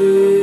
you.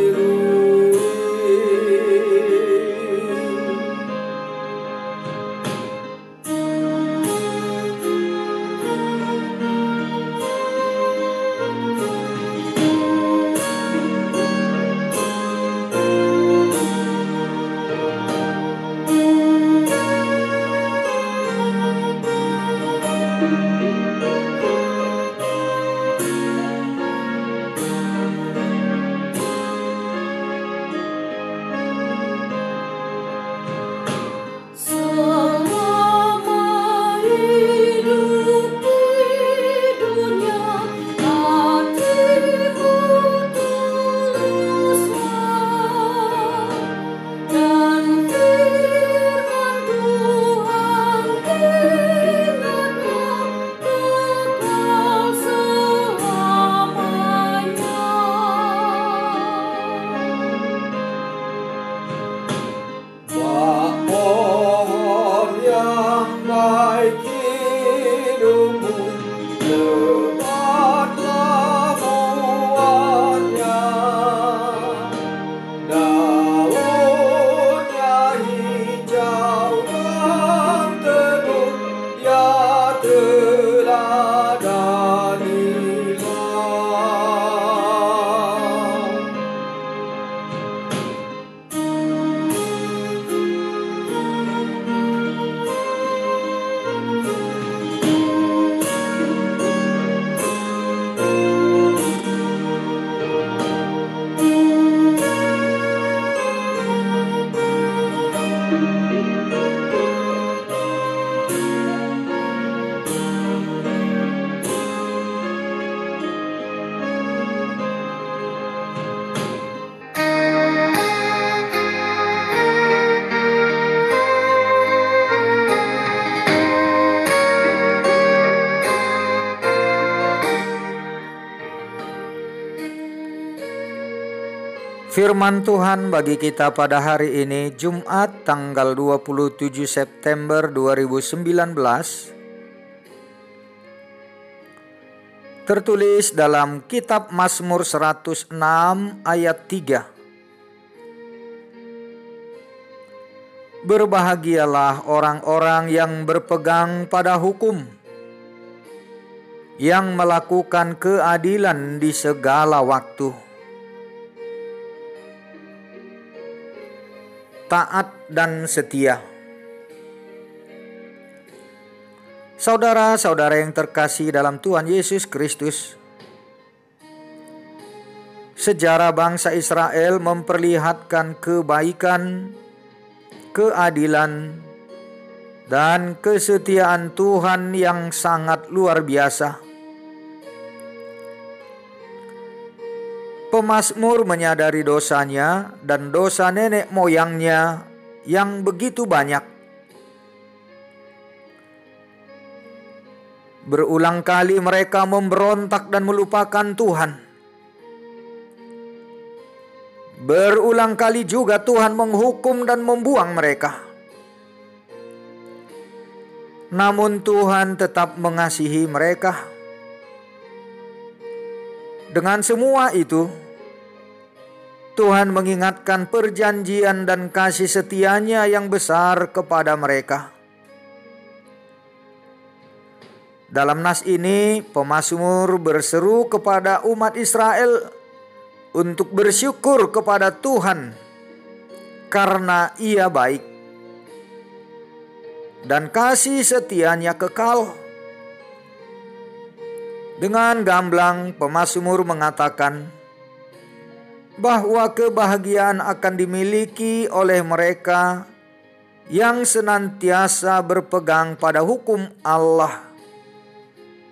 break Firman Tuhan bagi kita pada hari ini Jumat tanggal 27 September 2019 Tertulis dalam kitab Mazmur 106 ayat 3 Berbahagialah orang-orang yang berpegang pada hukum yang melakukan keadilan di segala waktu taat dan setia. Saudara-saudara yang terkasih dalam Tuhan Yesus Kristus, sejarah bangsa Israel memperlihatkan kebaikan, keadilan, dan kesetiaan Tuhan yang sangat luar biasa. Pemasmur menyadari dosanya dan dosa nenek moyangnya yang begitu banyak. Berulang kali mereka memberontak dan melupakan Tuhan. Berulang kali juga Tuhan menghukum dan membuang mereka. Namun Tuhan tetap mengasihi mereka dengan semua itu, Tuhan mengingatkan perjanjian dan kasih setianya yang besar kepada mereka. Dalam nas ini, pemazmur berseru kepada umat Israel untuk bersyukur kepada Tuhan karena Ia baik dan kasih setianya kekal. Dengan gamblang pemazmur mengatakan bahwa kebahagiaan akan dimiliki oleh mereka yang senantiasa berpegang pada hukum Allah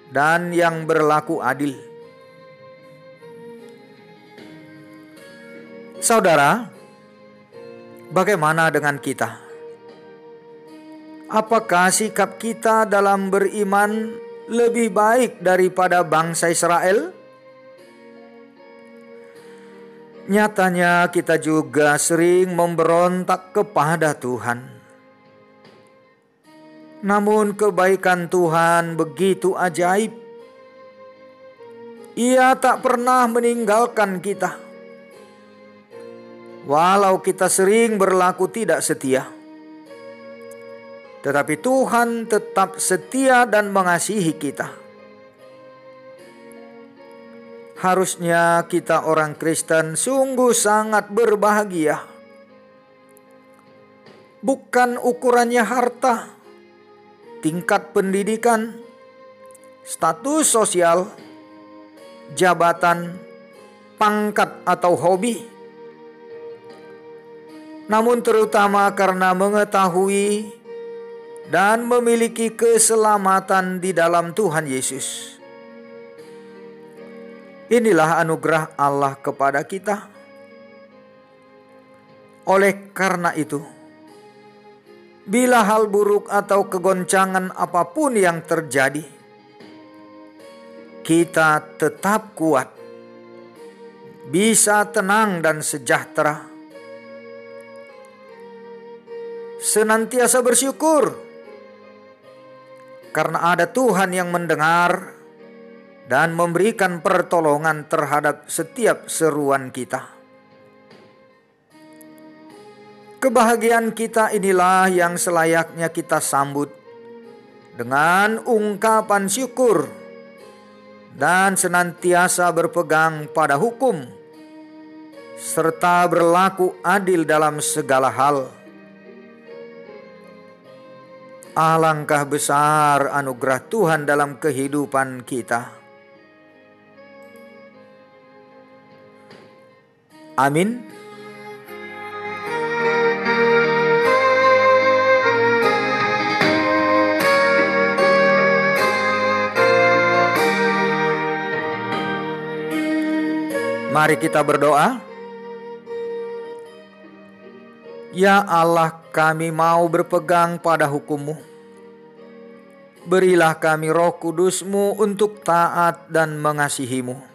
dan yang berlaku adil. Saudara, bagaimana dengan kita? Apakah sikap kita dalam beriman lebih baik daripada bangsa Israel? Nyatanya, kita juga sering memberontak kepada Tuhan. Namun, kebaikan Tuhan begitu ajaib. Ia tak pernah meninggalkan kita, walau kita sering berlaku tidak setia tetapi Tuhan tetap setia dan mengasihi kita. Harusnya kita orang Kristen sungguh sangat berbahagia. Bukan ukurannya harta, tingkat pendidikan, status sosial, jabatan, pangkat atau hobi. Namun terutama karena mengetahui dan memiliki keselamatan di dalam Tuhan Yesus. Inilah anugerah Allah kepada kita. Oleh karena itu, bila hal buruk atau kegoncangan apa pun yang terjadi, kita tetap kuat, bisa tenang dan sejahtera, senantiasa bersyukur karena ada Tuhan yang mendengar dan memberikan pertolongan terhadap setiap seruan kita. Kebahagiaan kita inilah yang selayaknya kita sambut dengan ungkapan syukur dan senantiasa berpegang pada hukum serta berlaku adil dalam segala hal Alangkah besar anugerah Tuhan dalam kehidupan kita. Amin. Mari kita berdoa. Ya Allah kami mau berpegang pada hukummu. Berilah kami roh kudusmu untuk taat dan mengasihimu.